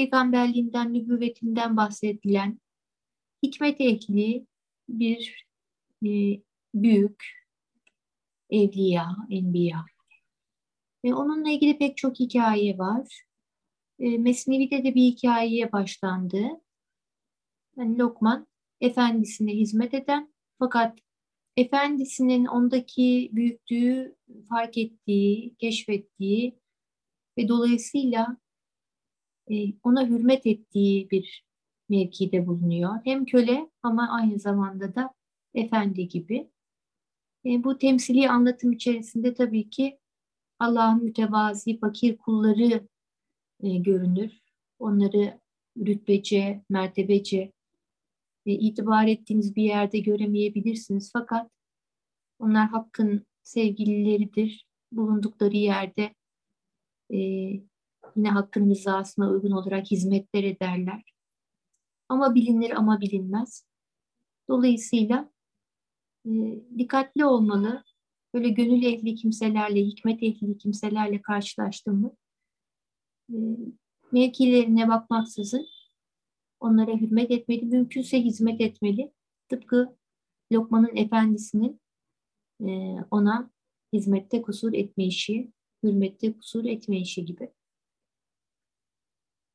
peygamberliğinden, nübüvvetinden bahsedilen hikmet ehli bir e, büyük evliya, enbiya. Ve onunla ilgili pek çok hikaye var. E, Mesnevi'de de bir hikayeye başlandı. Yani Lokman efendisine hizmet eden fakat efendisinin ondaki büyüklüğü fark ettiği, keşfettiği ve dolayısıyla ona hürmet ettiği bir mevkide bulunuyor. Hem köle ama aynı zamanda da efendi gibi. E, bu temsili anlatım içerisinde tabii ki Allah'ın mütevazi, fakir kulları e, görünür. Onları rütbece, mertebece e, itibar ettiğiniz bir yerde göremeyebilirsiniz. Fakat onlar hakkın sevgilileridir. Bulundukları yerde e, yine hakkın rızasına uygun olarak hizmetler ederler. Ama bilinir ama bilinmez. Dolayısıyla e, dikkatli olmalı. Böyle gönül ehli kimselerle, hikmet ehli kimselerle karşılaştığımı e, mevkilerine bakmaksızın onlara hürmet etmeli, mümkünse hizmet etmeli. Tıpkı Lokman'ın efendisinin e, ona hizmette kusur etme işi, hürmette kusur etme işi gibi.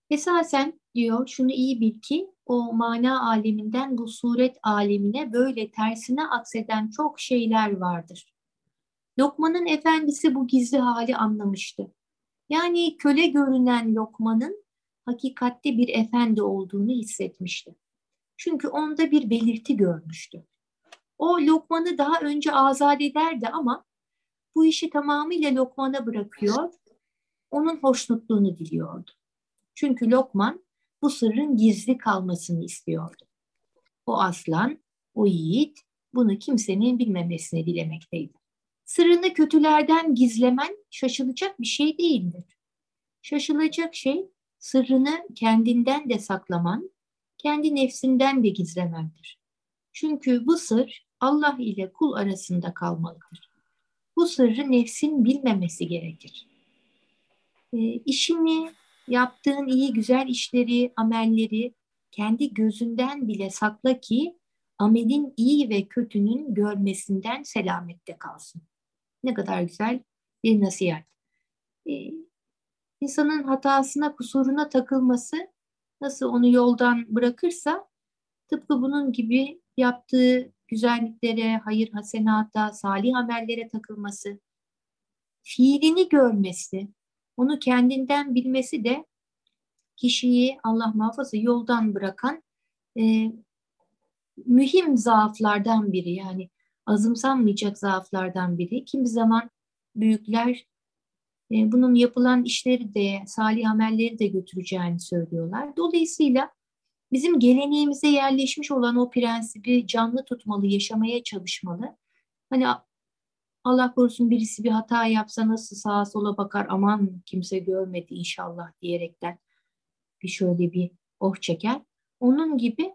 Esasen diyor şunu iyi bil ki o mana aleminden bu suret alemine böyle tersine akseden çok şeyler vardır. Lokman'ın efendisi bu gizli hali anlamıştı. Yani köle görünen Lokman'ın hakikatte bir efendi olduğunu hissetmişti. Çünkü onda bir belirti görmüştü. O Lokman'ı daha önce azat ederdi ama bu işi tamamıyla Lokman'a bırakıyor, onun hoşnutluğunu diliyordu. Çünkü Lokman bu sırrın gizli kalmasını istiyordu. O aslan, o yiğit bunu kimsenin bilmemesini dilemekteydi. Sırrını kötülerden gizlemen şaşılacak bir şey değildir. Şaşılacak şey sırrını kendinden de saklaman, kendi nefsinden de gizlemendir. Çünkü bu sır Allah ile kul arasında kalmalıdır. Bu sırrı nefsin bilmemesi gerekir. E, işini, yaptığın iyi güzel işleri, amelleri kendi gözünden bile sakla ki amelin iyi ve kötünün görmesinden selamette kalsın. Ne kadar güzel bir nasihat. Ee, insanın hatasına, kusuruna takılması nasıl onu yoldan bırakırsa tıpkı bunun gibi yaptığı güzelliklere, hayır hasenata, salih amellere takılması, fiilini görmesi, onu kendinden bilmesi de kişiyi Allah muhafaza yoldan bırakan e, mühim zaaflardan biri. Yani azımsanmayacak zaaflardan biri. Kimi zaman büyükler e, bunun yapılan işleri de, salih amelleri de götüreceğini söylüyorlar. Dolayısıyla bizim geleneğimize yerleşmiş olan o prensibi canlı tutmalı, yaşamaya çalışmalı. Hani Allah korusun birisi bir hata yapsa nasıl sağa sola bakar aman kimse görmedi inşallah diyerekten bir şöyle bir oh çeker. Onun gibi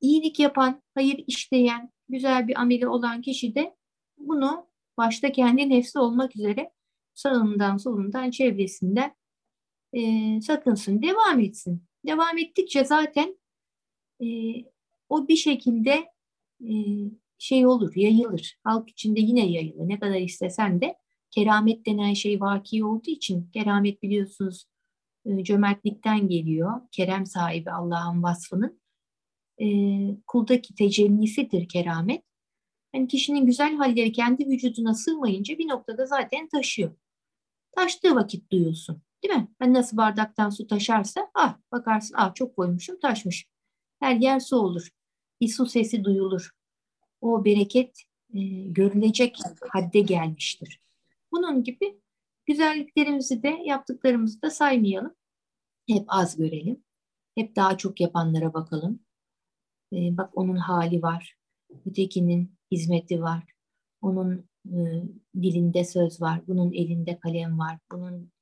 iyilik yapan, hayır işleyen, güzel bir ameli olan kişi de bunu başta kendi nefsi olmak üzere sağından solundan çevresinden e, sakınsın, devam etsin. Devam ettikçe zaten e, o bir şekilde e, şey olur, yayılır. Halk içinde yine yayılır. Ne kadar istesen de keramet denen şey vaki olduğu için keramet biliyorsunuz e, cömertlikten geliyor. Kerem sahibi Allah'ın vasfının. E, kuldaki tecellisidir keramet. Yani kişinin güzel halleri kendi vücuduna sığmayınca bir noktada zaten taşıyor. Taştığı vakit duyulsun. Değil mi? Ben nasıl bardaktan su taşarsa ah bakarsın ah çok koymuşum taşmış. Her yer su olur. Bir sesi duyulur o bereket e, görülecek hadde gelmiştir. Bunun gibi güzelliklerimizi de yaptıklarımızı da saymayalım. Hep az görelim. Hep daha çok yapanlara bakalım. E, bak onun hali var. Ötekinin hizmeti var. Onun e, dilinde söz var. Bunun elinde kalem var. Bunun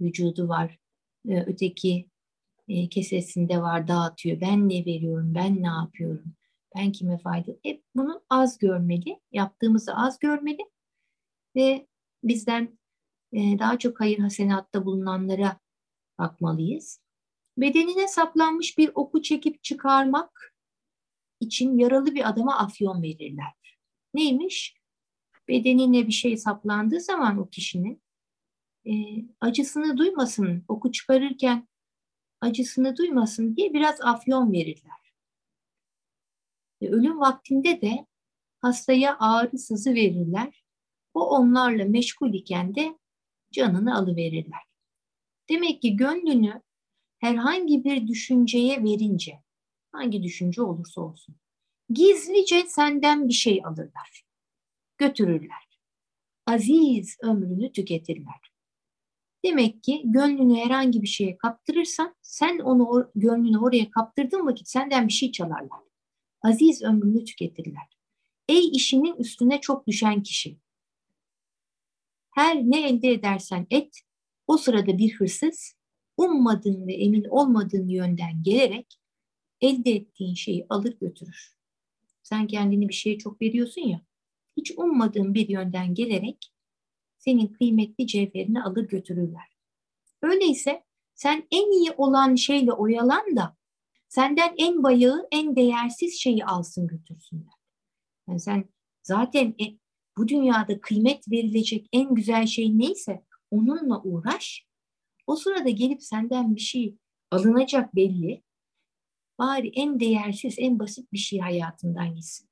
vücudu var. E, öteki e, kesesinde var dağıtıyor. Ben ne veriyorum? Ben ne yapıyorum? Ben kime fayda? Hep bunu az görmeli, yaptığımızı az görmeli ve bizden e, daha çok hayır hasenatta bulunanlara bakmalıyız. Bedenine saplanmış bir oku çekip çıkarmak için yaralı bir adama afyon verirler. Neymiş? Bedenine bir şey saplandığı zaman o kişinin e, acısını duymasın, oku çıkarırken acısını duymasın diye biraz afyon verirler. Ölüm vaktinde de hastaya ağrı sızı verirler. O onlarla meşgul iken de canını alıverirler. Demek ki gönlünü herhangi bir düşünceye verince, hangi düşünce olursa olsun, gizlice senden bir şey alırlar, götürürler. Aziz ömrünü tüketirler. Demek ki gönlünü herhangi bir şeye kaptırırsan, sen onu gönlünü oraya kaptırdığın vakit senden bir şey çalarlar. Aziz ömrünü tüketirler. Ey işinin üstüne çok düşen kişi. Her ne elde edersen et, o sırada bir hırsız, ummadığın ve emin olmadığın yönden gelerek elde ettiğin şeyi alır götürür. Sen kendini bir şeye çok veriyorsun ya, hiç ummadığın bir yönden gelerek senin kıymetli cevherini alır götürürler. Öyleyse sen en iyi olan şeyle oyalan da senden en bayağı, en değersiz şeyi alsın götürsünler. Yani sen zaten e, bu dünyada kıymet verilecek en güzel şey neyse onunla uğraş. O sırada gelip senden bir şey alınacak belli. Bari en değersiz, en basit bir şey hayatından gitsin.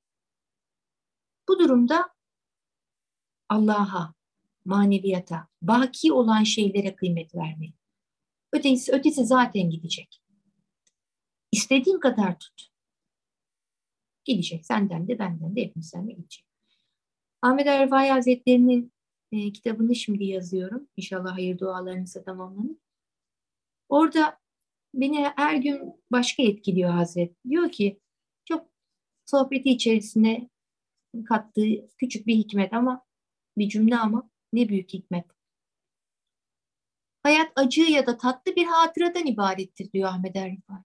Bu durumda Allah'a, maneviyata, baki olan şeylere kıymet vermeli. Ötesi, ötesi zaten gidecek. İstediğin kadar tut. Gidecek. Senden de benden de hepimizden de gidecek. Ahmet Erfai Hazretleri'nin e, kitabını şimdi yazıyorum. İnşallah hayır dualarınızı tamamlanır. Orada beni her gün başka etkiliyor Hazret. Diyor ki çok sohbeti içerisine kattığı küçük bir hikmet ama bir cümle ama ne büyük hikmet. Hayat acı ya da tatlı bir hatıradan ibarettir diyor Ahmet Erfai.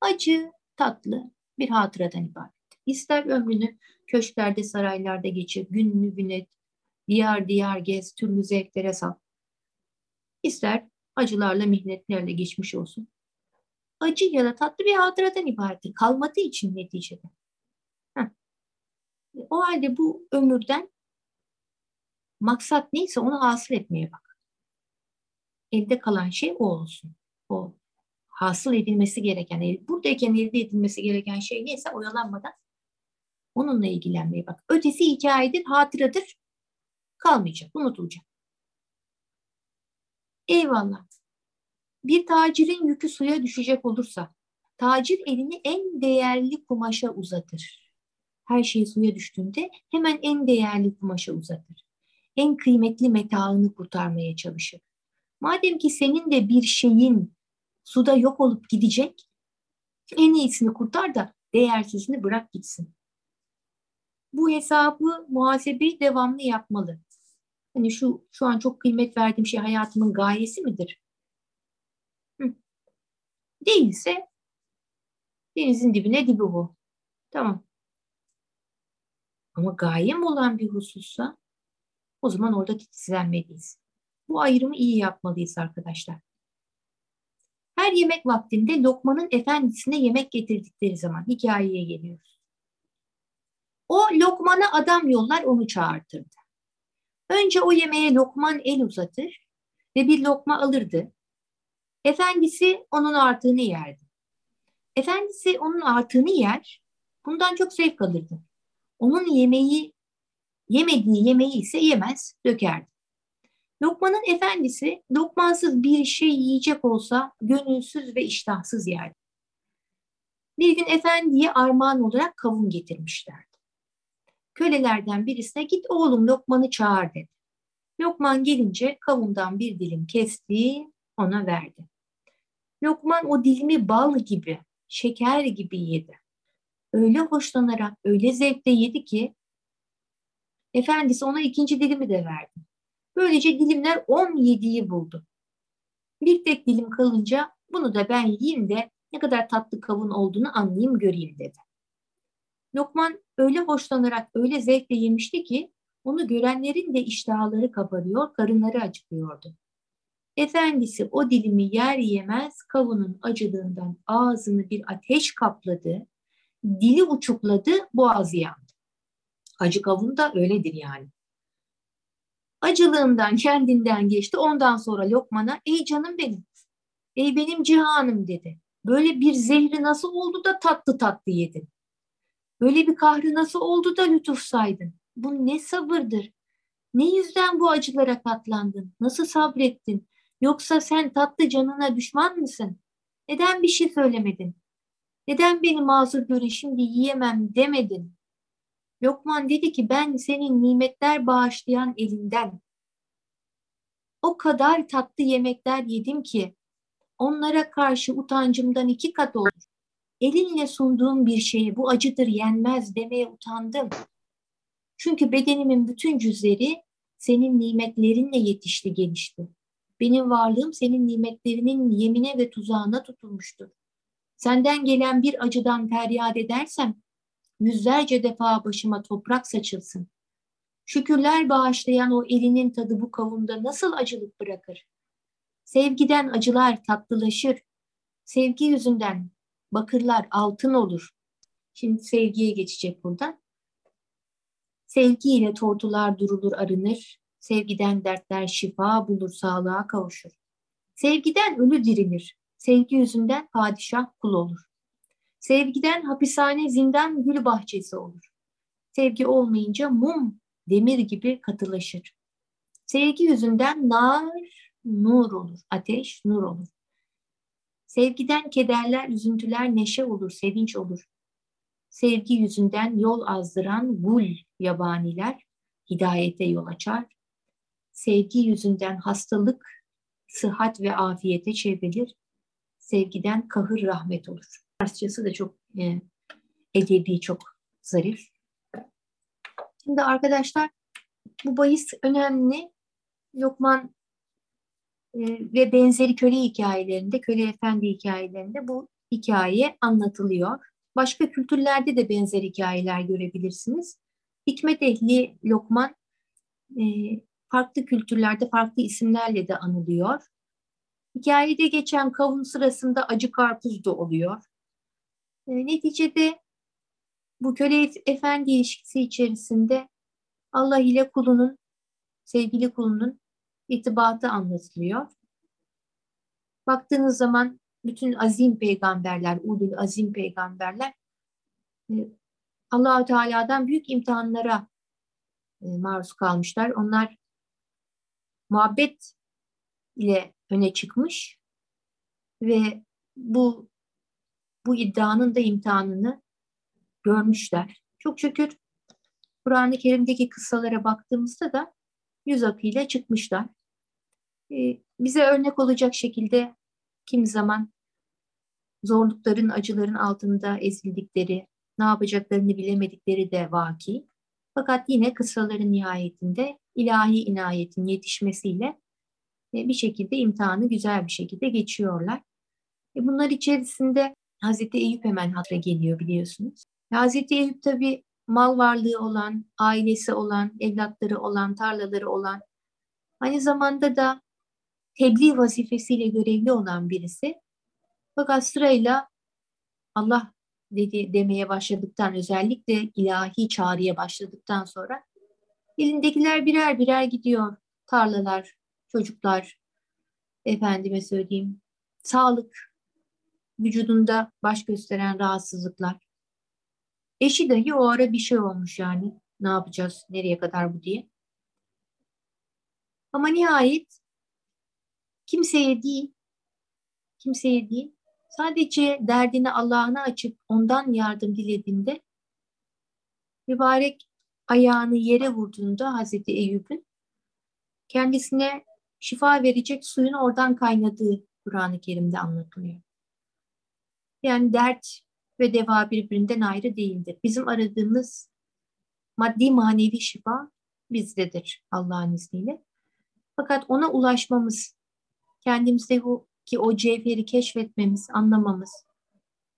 Acı, tatlı bir hatıradan ibaret. İster ömrünü köşklerde, saraylarda geçir, gününü güne, diyar diyar gez, türlü zevklere sal. İster acılarla, mihnetlerle geçmiş olsun. Acı ya da tatlı bir hatıradan ibarettir. Kalmadığı için neticede. Heh. O halde bu ömürden maksat neyse onu hasıl etmeye bak. Elde kalan şey o olsun. O hasıl edilmesi gereken, buradayken elde edilmesi gereken şey neyse oyalanmadan onunla ilgilenmeye bak. Ötesi hikayedir, hatıradır. Kalmayacak, unutulacak. Eyvallah. Bir tacirin yükü suya düşecek olursa, tacir elini en değerli kumaşa uzatır. Her şey suya düştüğünde hemen en değerli kumaşa uzatır. En kıymetli metaını kurtarmaya çalışır. Madem ki senin de bir şeyin suda yok olup gidecek, en iyisini kurtar da değersizini bırak gitsin. Bu hesabı, muhasebeyi devamlı yapmalı. Hani şu şu an çok kıymet verdiğim şey hayatımın gayesi midir? Hı. Değilse denizin dibine dibi bu. Tamam. Ama gayem olan bir husussa o zaman orada titizlenmeliyiz. Bu ayrımı iyi yapmalıyız arkadaşlar. Her yemek vaktinde Lokman'ın efendisine yemek getirdikleri zaman hikayeye geliyoruz. O Lokman'a adam yollar onu çağırtırdı. Önce o yemeğe Lokman el uzatır ve bir lokma alırdı. Efendisi onun artığını yerdi. Efendisi onun artığını yer, bundan çok zevk alırdı. Onun yemeği, yemediği yemeği ise yemez, dökerdi. Lokmanın efendisi lokmansız bir şey yiyecek olsa gönülsüz ve iştahsız yerdi. Bir gün efendiye armağan olarak kavun getirmişlerdi. Kölelerden birisine git oğlum Lokman'ı çağır dedi. Lokman gelince kavundan bir dilim kesti, ona verdi. Lokman o dilimi bal gibi, şeker gibi yedi. Öyle hoşlanarak, öyle zevkle yedi ki efendisi ona ikinci dilimi de verdi. Böylece dilimler 17'yi buldu. Bir tek dilim kalınca bunu da ben yiyeyim de ne kadar tatlı kavun olduğunu anlayayım göreyim dedi. Lokman öyle hoşlanarak, öyle zevkle yemişti ki Onu görenlerin de iştahları kabarıyor, karınları acıkıyordu. Efendisi o dilimi yer yemez kavunun acılığından ağzını bir ateş kapladı, dili uçukladı, boğazı yandı. Acı kavun da öyledir yani. Acılığından kendinden geçti. Ondan sonra Lokman'a ey canım benim, ey benim cihanım dedi. Böyle bir zehri nasıl oldu da tatlı tatlı yedin? Böyle bir kahrı nasıl oldu da lütuf saydın? Bu ne sabırdır? Ne yüzden bu acılara katlandın? Nasıl sabrettin? Yoksa sen tatlı canına düşman mısın? Neden bir şey söylemedin? Neden beni mazur göre şimdi yiyemem demedin? Lokman dedi ki ben senin nimetler bağışlayan elinden o kadar tatlı yemekler yedim ki onlara karşı utancımdan iki kat olur. Elinle sunduğum bir şeye bu acıdır yenmez demeye utandım. Çünkü bedenimin bütün cüzleri senin nimetlerinle yetişti gelişti. Benim varlığım senin nimetlerinin yemine ve tuzağına tutulmuştur. Senden gelen bir acıdan feryat edersem yüzlerce defa başıma toprak saçılsın. Şükürler bağışlayan o elinin tadı bu kavunda nasıl acılık bırakır? Sevgiden acılar tatlılaşır. Sevgi yüzünden bakırlar altın olur. Şimdi sevgiye geçecek buradan. Sevgiyle tortular durulur arınır. Sevgiden dertler şifa bulur sağlığa kavuşur. Sevgiden ölü dirilir. Sevgi yüzünden padişah kul olur. Sevgiden hapishane zindan gül bahçesi olur. Sevgi olmayınca mum demir gibi katılaşır. Sevgi yüzünden nar nur olur, ateş nur olur. Sevgiden kederler, üzüntüler neşe olur, sevinç olur. Sevgi yüzünden yol azdıran gul yabaniler hidayete yol açar. Sevgi yüzünden hastalık, sıhhat ve afiyete çevrilir. Sevgiden kahır rahmet olur. Farsçası da çok e, edebi, çok zarif. Şimdi arkadaşlar bu bahis önemli. Lokman e, ve benzeri köle hikayelerinde, köle efendi hikayelerinde bu hikaye anlatılıyor. Başka kültürlerde de benzer hikayeler görebilirsiniz. Hikmet ehli Lokman e, farklı kültürlerde farklı isimlerle de anılıyor. Hikayede geçen kavun sırasında acı karpuz da oluyor. E, neticede bu köle efendi ilişkisi içerisinde Allah ile kulunun, sevgili kulunun itibatı anlatılıyor. Baktığınız zaman bütün azim peygamberler, ulul azim peygamberler e, Allahu Teala'dan büyük imtihanlara e, maruz kalmışlar. Onlar muhabbet ile öne çıkmış ve bu bu iddianın da imtihanını görmüşler. Çok şükür Kur'an-ı Kerim'deki kıssalara baktığımızda da yüz akıyla çıkmışlar. Ee, bize örnek olacak şekilde kim zaman zorlukların, acıların altında ezildikleri, ne yapacaklarını bilemedikleri de vaki. Fakat yine kıssaların nihayetinde ilahi inayetin yetişmesiyle e, bir şekilde imtihanı güzel bir şekilde geçiyorlar. E, bunlar içerisinde Hazreti Eyüp hemen hatıra geliyor biliyorsunuz. Hazreti Eyüp tabi mal varlığı olan, ailesi olan, evlatları olan, tarlaları olan, aynı zamanda da tebliğ vazifesiyle görevli olan birisi. Fakat sırayla Allah dedi demeye başladıktan özellikle ilahi çağrıya başladıktan sonra elindekiler birer birer gidiyor. Tarlalar, çocuklar, efendime söyleyeyim, sağlık, vücudunda baş gösteren rahatsızlıklar. Eşi dahi o ara bir şey olmuş yani. Ne yapacağız, nereye kadar bu diye. Ama nihayet kimseye değil, kimseye değil, sadece derdini Allah'ına açıp ondan yardım dilediğinde mübarek ayağını yere vurduğunda Hazreti Eyüp'ün kendisine şifa verecek suyun oradan kaynadığı Kur'an-ı Kerim'de anlatılıyor. Yani dert ve deva birbirinden ayrı değildir. Bizim aradığımız maddi manevi şifa bizdedir Allah'ın izniyle. Fakat ona ulaşmamız, kendimizde bu ki o cevheri keşfetmemiz, anlamamız,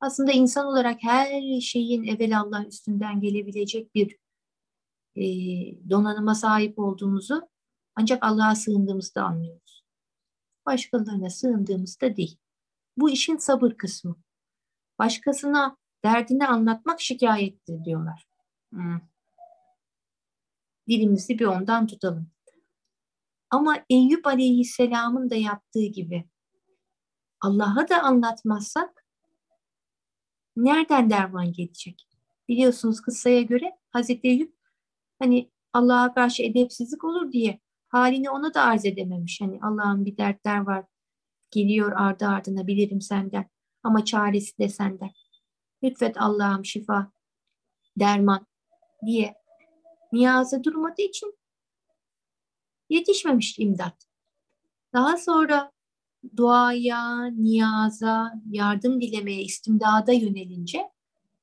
aslında insan olarak her şeyin evvel Allah üstünden gelebilecek bir e, donanıma sahip olduğumuzu ancak Allah'a sığındığımızda anlıyoruz. Başkalarına sığındığımızda değil. Bu işin sabır kısmı. Başkasına derdini anlatmak şikayettir diyorlar. Hmm. Dilimizi bir ondan tutalım. Ama Eyüp Aleyhisselam'ın da yaptığı gibi Allah'a da anlatmazsak nereden derman gelecek? Biliyorsunuz kıssaya göre Hazreti Eyüp hani Allah'a karşı edepsizlik olur diye halini ona da arz edememiş. Hani Allah'ın bir dertler var geliyor ardı ardına bilirim senden ama çaresi de senden. Lütfet Allah'ım şifa, derman diye niyaza durmadığı için yetişmemiş imdat. Daha sonra duaya, niyaza, yardım dilemeye, istimdada yönelince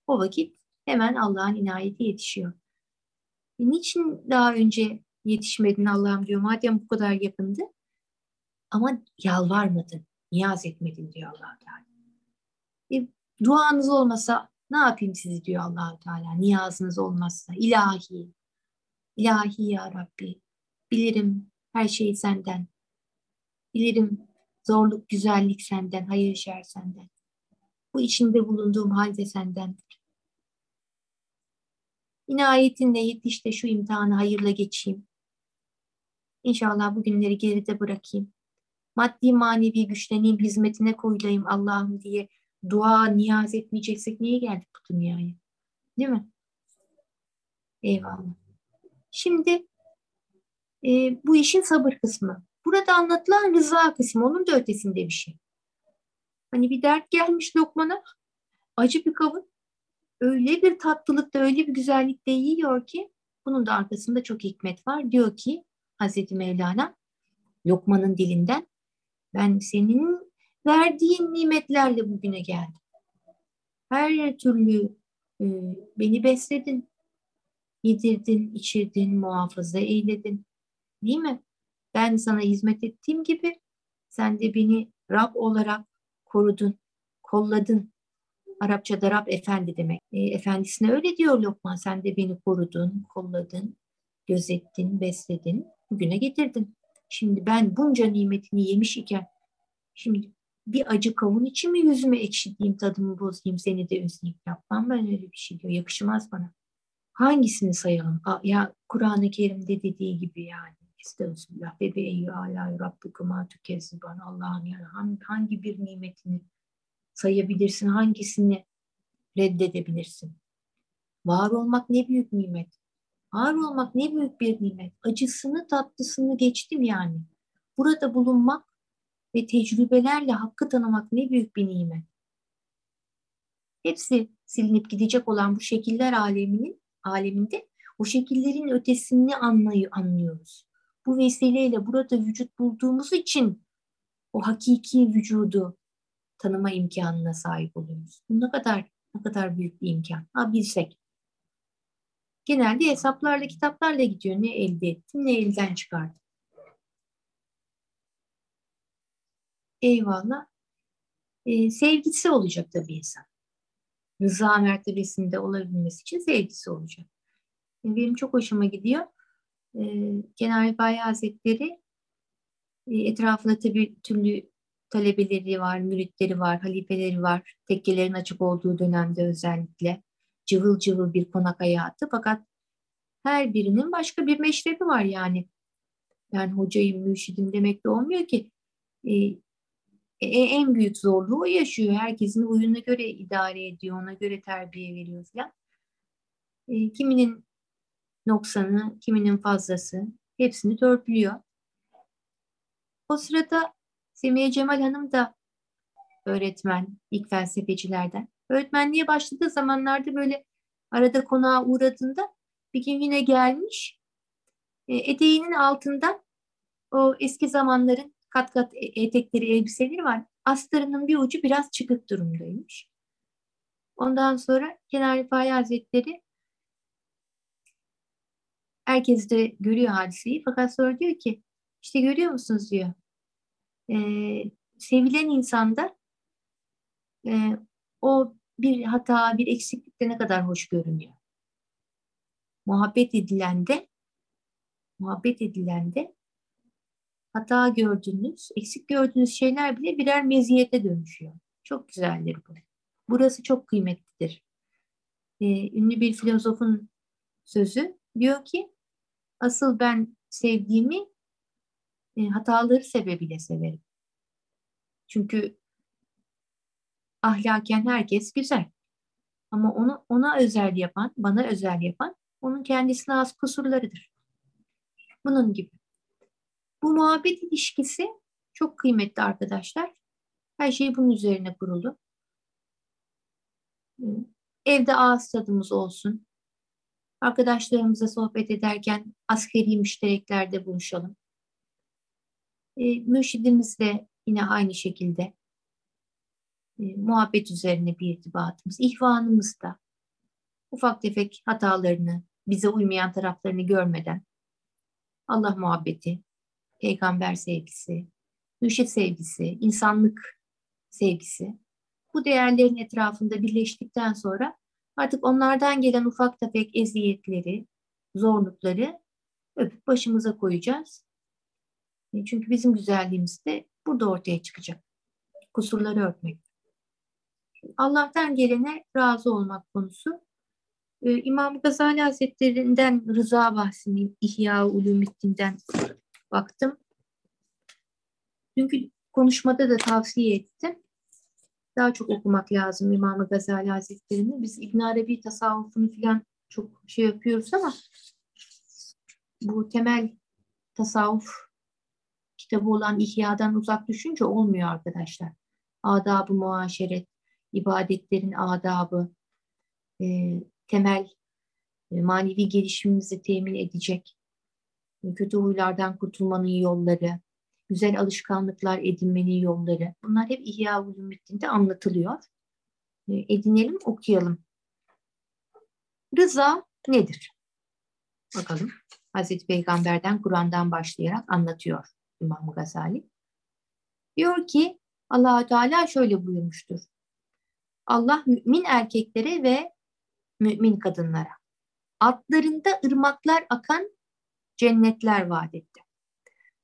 o vakit hemen Allah'ın inayeti yetişiyor. E niçin daha önce yetişmedin Allah'ım diyor madem bu kadar yakındı ama yalvarmadın, niyaz etmedin diyor allah Teala. Duanız olmasa ne yapayım sizi diyor allah Teala. Niyazınız olmazsa ilahi, ilahi ya Rabbi. Bilirim her şey senden. Bilirim zorluk, güzellik senden, hayır şer senden. Bu içinde bulunduğum halde sendendir. İnayetinle yetiş de şu imtihanı hayırla geçeyim. İnşallah bu günleri geride bırakayım. Maddi manevi güçleneyim, hizmetine koyulayım Allah'ım diye dua, niyaz etmeyeceksek niye geldik bu dünyaya? Değil mi? Eyvallah. Şimdi e, bu işin sabır kısmı. Burada anlatılan rıza kısmı onun da ötesinde bir şey. Hani bir dert gelmiş Lokman'a acı bir kavun öyle bir tatlılıkta öyle bir güzellikte yiyor ki bunun da arkasında çok hikmet var. Diyor ki Hazreti Mevlana Lokman'ın dilinden ben senin verdiğin nimetlerle bugüne geldim. Her türlü e, beni besledin, yedirdin, içirdin, muhafaza eyledin. Değil mi? Ben sana hizmet ettiğim gibi sen de beni Rab olarak korudun, kolladın. Arapçada Rab efendi demek. E, efendisine öyle diyor Lokman. Sen de beni korudun, kolladın, gözettin, besledin, bugüne getirdin. Şimdi ben bunca nimetini yemiş iken şimdi bir acı kavun için mi yüzüme ekşiteyim, tadımı bozayım, seni de üzeyim? Yapmam ben öyle bir şey diyor. Yakışmaz bana. Hangisini sayalım? Ya Kur'an-ı Kerim'de dediği gibi yani. Estağfirullah. Ve be eyyü alâ rabbikuma tükezziban. Allah'ım yani hangi bir nimetini sayabilirsin, hangisini reddedebilirsin? Var olmak ne büyük nimet. Var olmak ne büyük bir nimet. Acısını tatlısını geçtim yani. Burada bulunmak ve tecrübelerle hakkı tanımak ne büyük bir nimet. Hepsi silinip gidecek olan bu şekiller aleminin aleminde o şekillerin ötesini anlayı, anlıyoruz bu vesileyle burada vücut bulduğumuz için o hakiki vücudu tanıma imkanına sahip oluyoruz. Bu ne kadar ne kadar büyük bir imkan. Ha bilsek. Genelde hesaplarla, kitaplarla gidiyor. Ne elde ettim, ne elden çıkardım. Eyvallah. Ee, sevgisi olacak tabii insan. Rıza mertebesinde olabilmesi için sevgisi olacak. Benim çok hoşuma gidiyor e, Genel Bay Hazretleri e, etrafında tabii türlü talebeleri var, müritleri var, halifeleri var. Tekkelerin açık olduğu dönemde özellikle cıvıl cıvıl bir konak hayatı. Fakat her birinin başka bir meşrebi var yani. Yani hocayım, mürşidim demek de olmuyor ki. E, e, en büyük zorluğu o yaşıyor. Herkesin uyuna göre idare ediyor, ona göre terbiye veriyor falan. E, kiminin noksanı, kiminin fazlası hepsini törpülüyor. O sırada Semiye Cemal Hanım da öğretmen, ilk felsefecilerden. Öğretmenliğe başladığı zamanlarda böyle arada konağa uğradığında bir gün yine gelmiş. E, eteğinin altında o eski zamanların kat kat e, etekleri, elbiseleri var. Astarının bir ucu biraz çıkık durumdaymış. Ondan sonra Kenar Rifai Hazretleri Herkes de görüyor hadiseyi fakat sonra diyor ki işte görüyor musunuz diyor. E, sevilen insanda e, o bir hata, bir eksiklik de ne kadar hoş görünüyor. muhabbet edilende muhabbet edilende hata gördüğünüz, eksik gördüğünüz şeyler bile birer meziyete dönüşüyor. Çok güzeldir bu. Burası çok kıymetlidir. Ee, ünlü bir filozofun sözü diyor ki asıl ben sevdiğimi e, hataları sebebiyle severim. Çünkü ahlaken herkes güzel. Ama onu ona özel yapan, bana özel yapan onun kendisine az kusurlarıdır. Bunun gibi. Bu muhabbet ilişkisi çok kıymetli arkadaşlar. Her şey bunun üzerine kurulu. Evde ağız tadımız olsun. Arkadaşlarımızla sohbet ederken askeri müştereklerde buluşalım. E, mürşidimiz de yine aynı şekilde e, muhabbet üzerine bir irtibatımız. İhvanımız da ufak tefek hatalarını, bize uymayan taraflarını görmeden Allah muhabbeti, peygamber sevgisi, mürşit sevgisi, insanlık sevgisi bu değerlerin etrafında birleştikten sonra artık onlardan gelen ufak tefek eziyetleri, zorlukları öpüp başımıza koyacağız. E, çünkü bizim güzelliğimiz de burada ortaya çıkacak. Kusurları örtmek. Allah'tan gelene razı olmak konusu. Ee, İmam Gazali Hazretlerinden rıza bahsini İhya Ulumiddin'den baktım. Çünkü konuşmada da tavsiye ettim. Daha çok okumak lazım İmam Gazali Hazretleri'ni. Biz İbn Arabi tasavvufunu falan çok şey yapıyoruz ama bu temel tasavvuf kitabı olan İhya'dan uzak düşünce olmuyor arkadaşlar. Adab-ı muaşeret, ibadetlerin adabı, e, temel e, manevi gelişimimizi temin edecek, kötü huylardan kurtulmanın yolları, güzel alışkanlıklar edinmenin yolları. Bunlar hep İhya Ulumuddin'de anlatılıyor. E, edinelim, okuyalım. Rıza nedir? Bakalım. Hazreti Peygamber'den, Kur'an'dan başlayarak anlatıyor İmam Gazali. Diyor ki allah Teala şöyle buyurmuştur. Allah mümin erkeklere ve mümin kadınlara altlarında ırmaklar akan cennetler vaat etti.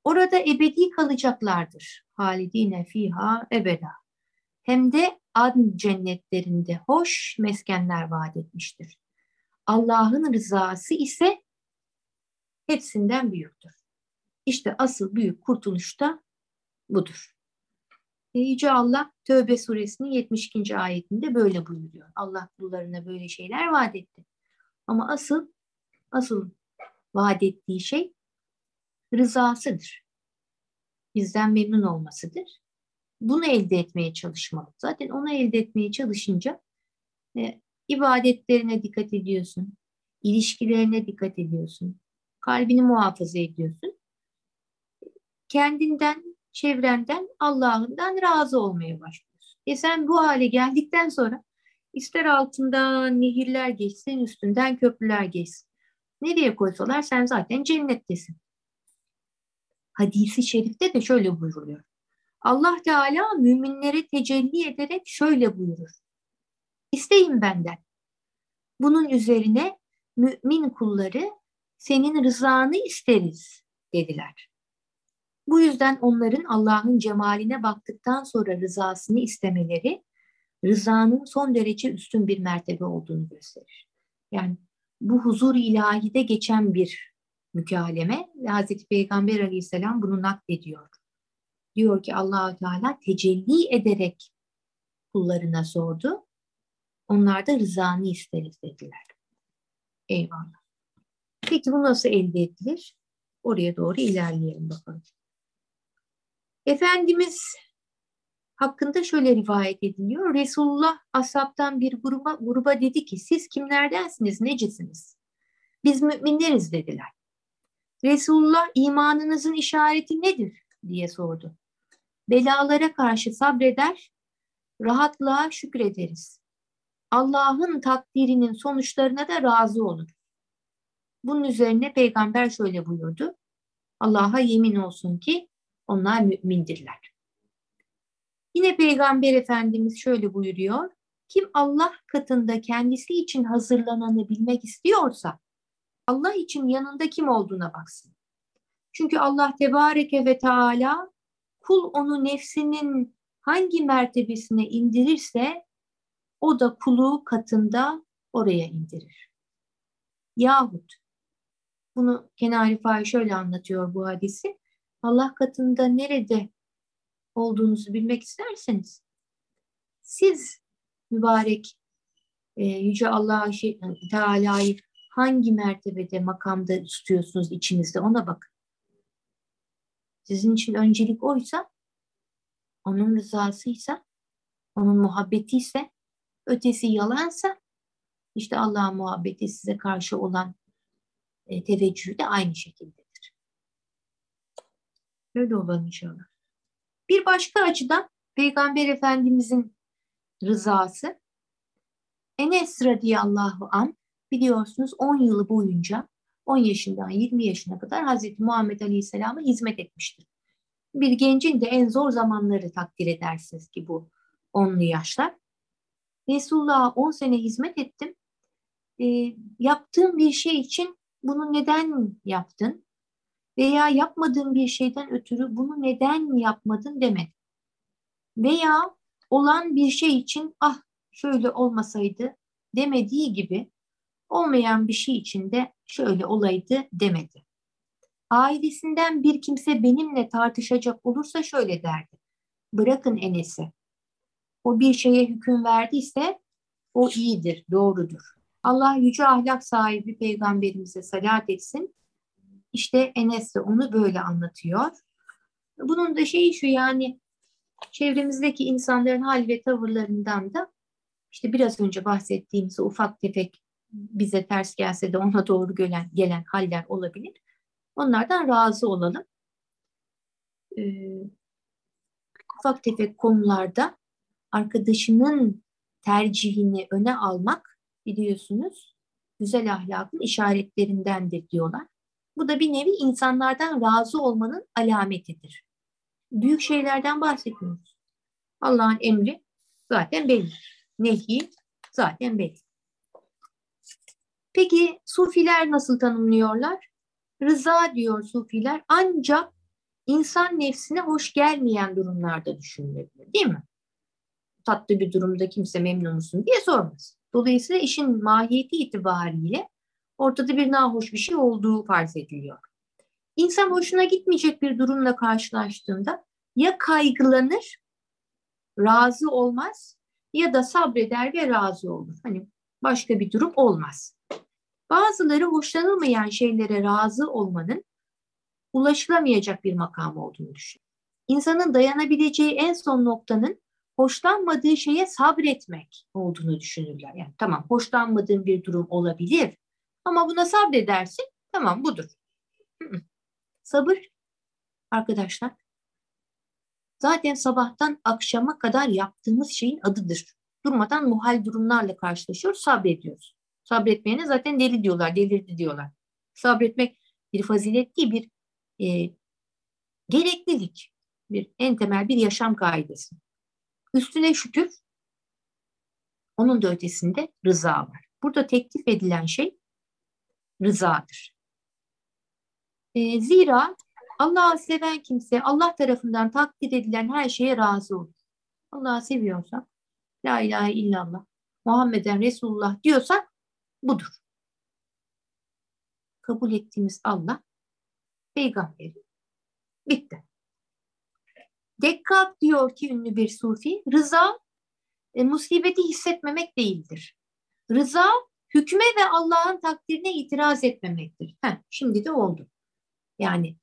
Orada ebedi kalacaklardır. Halidine fiha ebeda. Hem de adn cennetlerinde hoş meskenler vaat etmiştir. Allah'ın rızası ise hepsinden büyüktür. İşte asıl büyük kurtuluş da budur. E, Yüce Allah Tövbe suresinin 72. ayetinde böyle buyuruyor. Allah kullarına böyle şeyler vaat etti. Ama asıl asıl vaat ettiği şey rızasıdır. Bizden memnun olmasıdır. Bunu elde etmeye çalışmalı. Zaten onu elde etmeye çalışınca e, ibadetlerine dikkat ediyorsun, ilişkilerine dikkat ediyorsun, kalbini muhafaza ediyorsun. Kendinden, çevrenden, Allah'ından razı olmaya başlıyorsun. E sen bu hale geldikten sonra ister altından nehirler geçsin, üstünden köprüler geçsin. Nereye koysalar sen zaten cennettesin hadisi şerifte de şöyle buyuruluyor. Allah Teala müminlere tecelli ederek şöyle buyurur. İsteyin benden. Bunun üzerine mümin kulları senin rızanı isteriz dediler. Bu yüzden onların Allah'ın cemaline baktıktan sonra rızasını istemeleri rızanın son derece üstün bir mertebe olduğunu gösterir. Yani bu huzur ilahide geçen bir mükaleme ve Hazreti Peygamber Aleyhisselam bunu naklediyor. Diyor ki Allahu Teala tecelli ederek kullarına sordu. Onlar da rızanı isteriz dediler. Eyvallah. Peki bu nasıl elde edilir? Oraya doğru ilerleyelim bakalım. Efendimiz hakkında şöyle rivayet ediliyor. Resulullah ashabtan bir gruba, gruba dedi ki siz kimlerdensiniz, necisiniz? Biz müminleriz dediler. Resulullah imanınızın işareti nedir diye sordu. Belalara karşı sabreder, rahatlığa şükrederiz. Allah'ın takdirinin sonuçlarına da razı olur. Bunun üzerine peygamber şöyle buyurdu. Allah'a yemin olsun ki onlar mümindirler. Yine peygamber efendimiz şöyle buyuruyor. Kim Allah katında kendisi için hazırlananı bilmek istiyorsa Allah için yanında kim olduğuna baksın. Çünkü Allah Tebareke ve Teala kul onu nefsinin hangi mertebesine indirirse o da kulu katında oraya indirir. Yahut bunu Kenari Fay şöyle anlatıyor bu hadisi. Allah katında nerede olduğunuzu bilmek isterseniz siz mübarek e, Yüce Allah şey, Teala'yı hangi mertebede, makamda tutuyorsunuz içinizde ona bakın. Sizin için öncelik oysa, onun rızasıysa, onun muhabbeti ise, ötesi yalansa, işte Allah'ın muhabbeti size karşı olan e, teveccühü de aynı şekildedir. Öyle olalım inşallah. Bir başka açıdan Peygamber Efendimizin rızası Enes radıyallahu an biliyorsunuz 10 yılı boyunca 10 yaşından 20 yaşına kadar Hazreti Muhammed Aleyhisselam'a hizmet etmiştir. Bir gencin de en zor zamanları takdir edersiniz ki bu 10'lu yaşlar. Resulullah'a 10 sene hizmet ettim. E, yaptığım bir şey için bunu neden yaptın? Veya yapmadığın bir şeyden ötürü bunu neden yapmadın demek. Veya olan bir şey için ah şöyle olmasaydı demediği gibi olmayan bir şey için de şöyle olaydı demedi. Ailesinden bir kimse benimle tartışacak olursa şöyle derdi. Bırakın Enes'i. O bir şeye hüküm verdiyse o iyidir, doğrudur. Allah yüce ahlak sahibi peygamberimize salat etsin. İşte Enes de onu böyle anlatıyor. Bunun da şeyi şu yani çevremizdeki insanların hal ve tavırlarından da işte biraz önce bahsettiğimiz ufak tefek bize ters gelse de ona doğru gelen, gelen haller olabilir. Onlardan razı olalım. Ee, ufak tefek konularda arkadaşının tercihini öne almak biliyorsunuz güzel ahlakın işaretlerindendir diyorlar. Bu da bir nevi insanlardan razı olmanın alametidir. Büyük şeylerden bahsetmiyoruz. Allah'ın emri zaten belli. Nehi zaten belli. Peki sufiler nasıl tanımlıyorlar? Rıza diyor sufiler ancak insan nefsine hoş gelmeyen durumlarda düşünülebilir değil mi? Tatlı bir durumda kimse memnun musun diye sormaz. Dolayısıyla işin mahiyeti itibariyle ortada bir nahoş bir şey olduğu farz ediliyor. İnsan hoşuna gitmeyecek bir durumla karşılaştığında ya kaygılanır, razı olmaz ya da sabreder ve razı olur. Hani başka bir durum olmaz. Bazıları hoşlanılmayan şeylere razı olmanın ulaşılamayacak bir makam olduğunu düşünüyor. İnsanın dayanabileceği en son noktanın hoşlanmadığı şeye sabretmek olduğunu düşünürler. Yani tamam hoşlanmadığın bir durum olabilir ama buna sabredersin tamam budur. Sabır arkadaşlar zaten sabahtan akşama kadar yaptığımız şeyin adıdır. Durmadan muhal durumlarla karşılaşıyoruz, sabrediyoruz. Sabretmeyene zaten deli diyorlar, delirdi diyorlar. Sabretmek bir fazilet değil, bir e, gereklilik, bir en temel bir yaşam kaidesi. Üstüne şükür, onun da ötesinde rıza var. Burada teklif edilen şey rızadır. E, zira Allah'ı seven kimse Allah tarafından takdir edilen her şeye razı olur. Allah'ı seviyorsak, La ilahe illallah, Muhammeden Resulullah diyorsak budur. Kabul ettiğimiz Allah peygamberi. Bitti. Dekkak diyor ki ünlü bir sufi, rıza e, musibeti hissetmemek değildir. Rıza hükme ve Allah'ın takdirine itiraz etmemektir. Heh, şimdi de oldu. Yani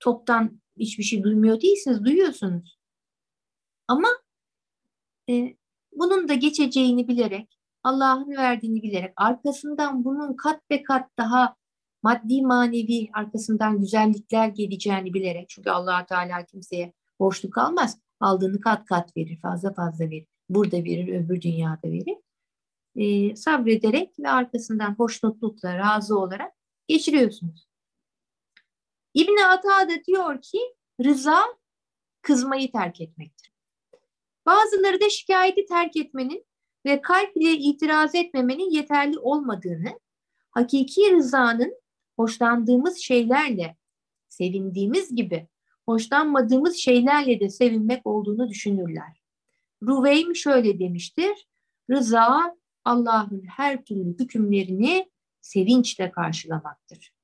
toptan hiçbir şey duymuyor değilsiniz, duyuyorsunuz. Ama e, bunun da geçeceğini bilerek, Allah'ın verdiğini bilerek, arkasından bunun kat be kat daha maddi manevi arkasından güzellikler geleceğini bilerek, çünkü allah Teala kimseye borçlu kalmaz, aldığını kat kat verir, fazla fazla verir. Burada verir, öbür dünyada verir. E, sabrederek ve arkasından hoşnutlukla, razı olarak geçiriyorsunuz. İbni Ata da diyor ki rıza kızmayı terk etmektir. Bazıları da şikayeti terk etmenin ve kalp ile itiraz etmemenin yeterli olmadığını, hakiki rızanın hoşlandığımız şeylerle, sevindiğimiz gibi hoşlanmadığımız şeylerle de sevinmek olduğunu düşünürler. Ruveym şöyle demiştir, rıza Allah'ın her türlü hükümlerini sevinçle karşılamaktır.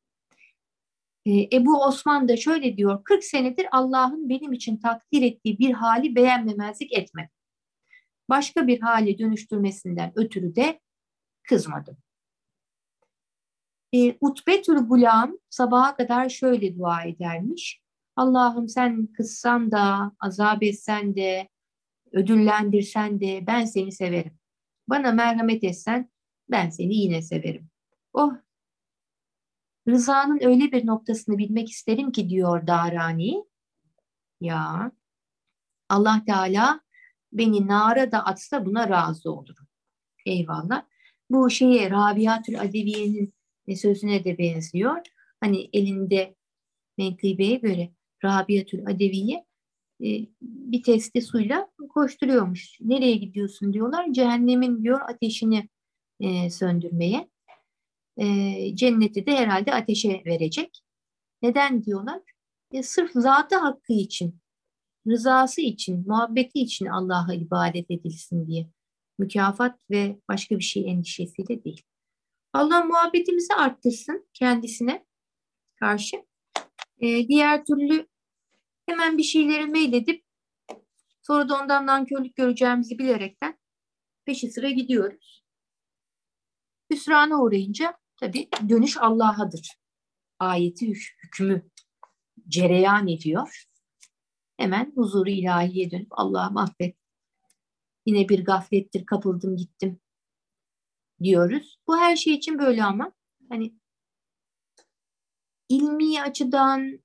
Ee, Ebu Osman da şöyle diyor, 40 senedir Allah'ın benim için takdir ettiği bir hali beğenmemezlik etmedim. Başka bir hale dönüştürmesinden ötürü de kızmadım. E, Utbetül Gulam sabaha kadar şöyle dua edermiş. Allah'ım sen kızsan da, azap etsen de, ödüllendirsen de ben seni severim. Bana merhamet etsen ben seni yine severim. Oh Rıza'nın öyle bir noktasını bilmek isterim ki diyor Darani. Ya Allah Teala beni nara da atsa buna razı olurum. Eyvallah. Bu şeye Rabiatül Adeviye'nin sözüne de benziyor. Hani elinde menkıbeye göre Rabiatül Adeviye e, bir testi suyla koşturuyormuş. Nereye gidiyorsun diyorlar. Cehennemin diyor ateşini e, söndürmeye. E, cenneti de herhalde ateşe verecek. Neden diyorlar? E, sırf zatı hakkı için, rızası için, muhabbeti için Allah'a ibadet edilsin diye. Mükafat ve başka bir şey endişesiyle değil. Allah muhabbetimizi arttırsın kendisine karşı. E, diğer türlü hemen bir şeyleri meyledip sonra da ondan nankörlük göreceğimizi bilerekten peşi sıra gidiyoruz. Hüsrana uğrayınca tabii dönüş Allah'adır. Ayeti hükmü cereyan ediyor. Hemen huzuru ilahiye dönüp Allah'ım affet. Yine bir gaflettir kapıldım gittim diyoruz. Bu her şey için böyle ama hani ilmi açıdan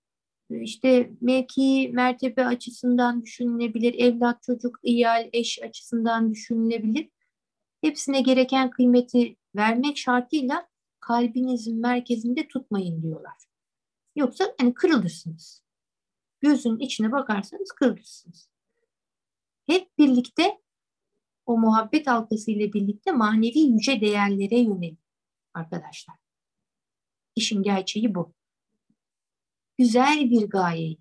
işte mevki, mertebe açısından düşünülebilir, evlat, çocuk, iyal, eş açısından düşünülebilir. Hepsine gereken kıymeti vermek şartıyla kalbinizin merkezinde tutmayın diyorlar. Yoksa hani kırılırsınız. Gözün içine bakarsanız kırılırsınız. Hep birlikte o muhabbet halkası ile birlikte manevi yüce değerlere yönelik arkadaşlar. İşin gerçeği bu. Güzel bir gayeyi,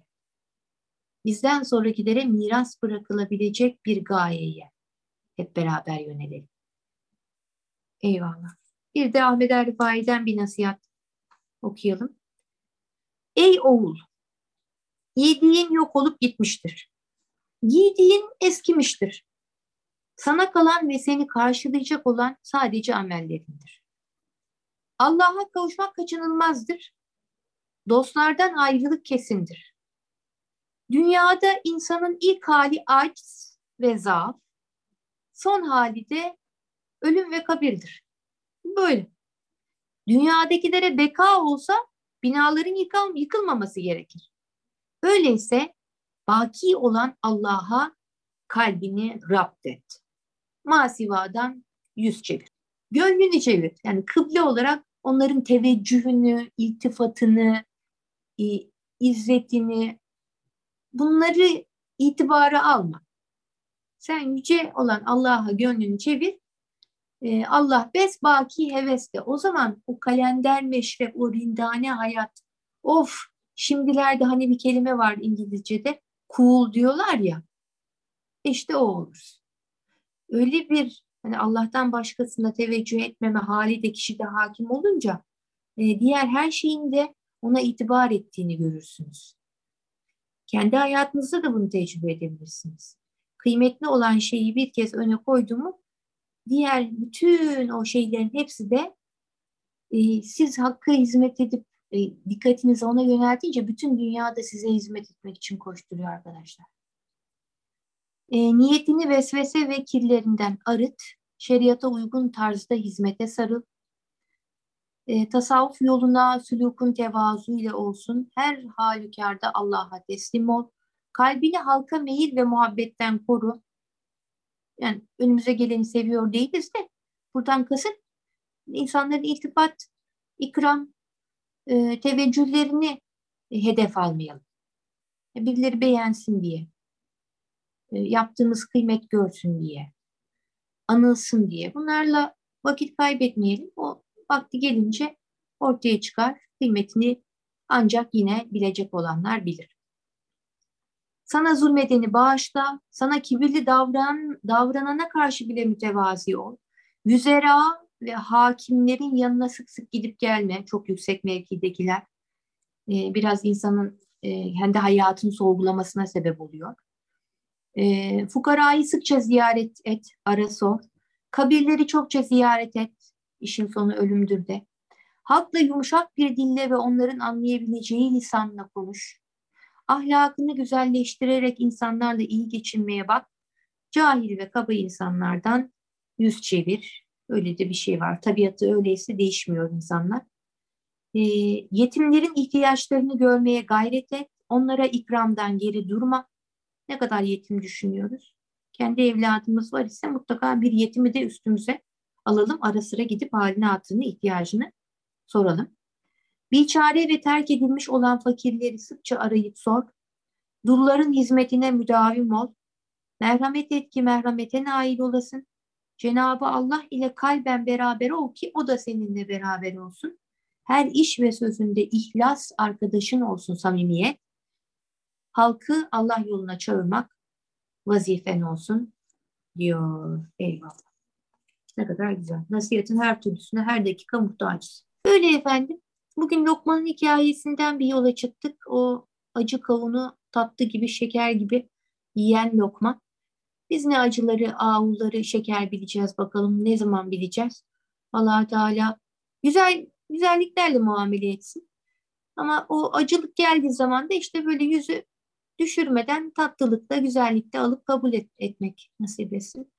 bizden sonrakilere miras bırakılabilecek bir gayeye hep beraber yönelelim. Eyvallah. Bir de Ahmet Erifai'den bir nasihat okuyalım. Ey oğul, yediğin yok olup gitmiştir. Giydiğin eskimiştir. Sana kalan ve seni karşılayacak olan sadece amellerindir. Allah'a kavuşmak kaçınılmazdır. Dostlardan ayrılık kesindir. Dünyada insanın ilk hali aç ve zaaf, son hali de ölüm ve kabirdir. Böyle. Dünyadakilere beka olsa binaların yıkıl yıkılmaması gerekir. Öyleyse baki olan Allah'a kalbini rapt et masivadan yüz çevir. Gönlünü çevir. Yani kıble olarak onların teveccühünü, iltifatını, izzetini bunları itibara alma. Sen yüce olan Allah'a gönlünü çevir. Ee, Allah bes baki heveste. O zaman o kalender meşrep, o rindane hayat. Of şimdilerde hani bir kelime var İngilizce'de. Cool diyorlar ya. İşte o olur öyle bir hani Allah'tan başkasına teveccüh etmeme hali de kişide hakim olunca e, diğer her şeyin de ona itibar ettiğini görürsünüz. Kendi hayatınızda da bunu tecrübe edebilirsiniz. Kıymetli olan şeyi bir kez öne koydu mu diğer bütün o şeylerin hepsi de e, siz hakkı hizmet edip e, dikkatinizi ona yöneltince bütün dünyada size hizmet etmek için koşturuyor arkadaşlar. E, niyetini vesvese ve kirlerinden arıt, şeriata uygun tarzda hizmete sarıl. E, tasavvuf yoluna sülukun tevazu ile olsun. Her halükarda Allah'a teslim ol. Kalbini halka meyil ve muhabbetten koru. Yani önümüze geleni seviyor değiliz de buradan kasıt insanların iltifat, ikram, e, teveccühlerini hedef almayalım. Birileri beğensin diye. E, yaptığımız kıymet görsün diye, anılsın diye. Bunlarla vakit kaybetmeyelim. O Vakti gelince ortaya çıkar. Kıymetini ancak yine bilecek olanlar bilir. Sana zulmedeni bağışla, sana kibirli davran, davranana karşı bile mütevazi ol. Yüzera ve hakimlerin yanına sık sık gidip gelme, çok yüksek mevkidekiler. Ee, biraz insanın e, kendi hayatını sorgulamasına sebep oluyor. E, fukarayı sıkça ziyaret et, ara sor. Kabirleri çokça ziyaret et, işin sonu ölümdür de. Halkla yumuşak bir dille ve onların anlayabileceği lisanla konuş. Ahlakını güzelleştirerek insanlarla iyi geçinmeye bak. Cahil ve kaba insanlardan yüz çevir. Öyle de bir şey var. Tabiatı öyleyse değişmiyor insanlar. E, yetimlerin ihtiyaçlarını görmeye gayret et. Onlara ikramdan geri durma. Ne kadar yetim düşünüyoruz? Kendi evladımız var ise mutlaka bir yetimi de üstümüze alalım. Ara sıra gidip haline hatırını, ihtiyacını soralım. Biçare ve terk edilmiş olan fakirleri sıkça arayıp sor. Dulların hizmetine müdavim ol. Merhamet et ki merhamete nail olasın. Cenabı Allah ile kalben beraber ol ki o da seninle beraber olsun. Her iş ve sözünde ihlas arkadaşın olsun samimiyet. Halkı Allah yoluna çağırmak vazifen olsun diyor. Eyvallah. Ne kadar güzel. Nasihatin her türlüsüne her dakika muhtacız. Öyle efendim. Bugün Lokman'ın hikayesinden bir yola çıktık. O acı kavunu tatlı gibi, şeker gibi yiyen Lokman. Biz ne acıları, ağulları, şeker bileceğiz bakalım. Ne zaman bileceğiz? allah Teala güzel güzelliklerle muamele etsin. Ama o acılık geldiği zaman da işte böyle yüzü düşürmeden tatlılıkla, güzellikle alıp kabul et, etmek nasip etsin.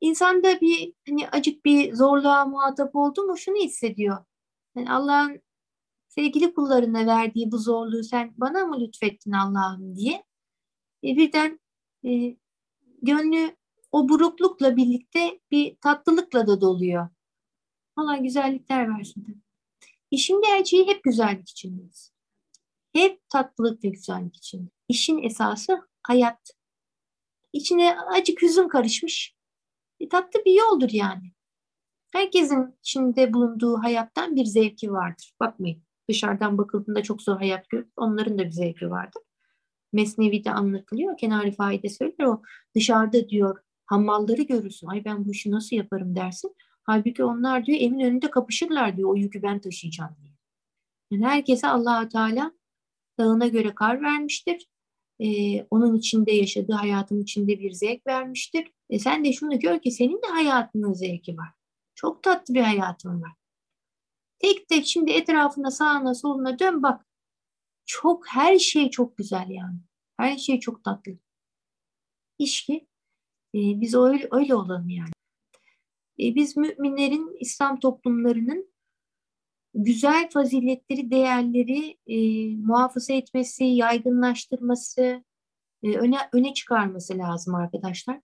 İnsanda bir hani acık bir zorluğa muhatap oldu mu şunu hissediyor. Yani Allah'ın sevgili kullarına verdiği bu zorluğu sen bana mı lütfettin Allah'ım diye. E, birden e, gönlü o buruklukla birlikte bir tatlılıkla da doluyor. Allah güzellikler versin. İşin gerçeği hep güzellik içindeyiz. Hep tatlılık ve güzellik içinde. İşin esası hayat. İçine acık hüzün karışmış. E, tatlı bir yoldur yani. Herkesin içinde bulunduğu hayattan bir zevki vardır. Bakmayın dışarıdan bakıldığında çok zor hayat görür. Onların da bir zevki vardır. Mesnevi'de anlatılıyor. Kenari Faide söyler o dışarıda diyor hammalları görürsün. Ay ben bu işi nasıl yaparım dersin. Halbuki onlar diyor evin önünde kapışırlar diyor o yükü ben taşıyacağım diye. Yani herkese allah Teala dağına göre kar vermiştir. Ee, onun içinde yaşadığı hayatın içinde bir zevk vermiştir. E sen de şunu gör ki senin de hayatının zevki var. Çok tatlı bir hayatın var. Tek tek şimdi etrafına sağına soluna dön bak. Çok her şey çok güzel yani. Her şey çok tatlı. İş ki e, biz öyle, öyle olalım yani. E, biz müminlerin İslam toplumlarının güzel faziletleri, değerleri e, muhafaza etmesi, yaygınlaştırması, e, öne, öne çıkarması lazım arkadaşlar.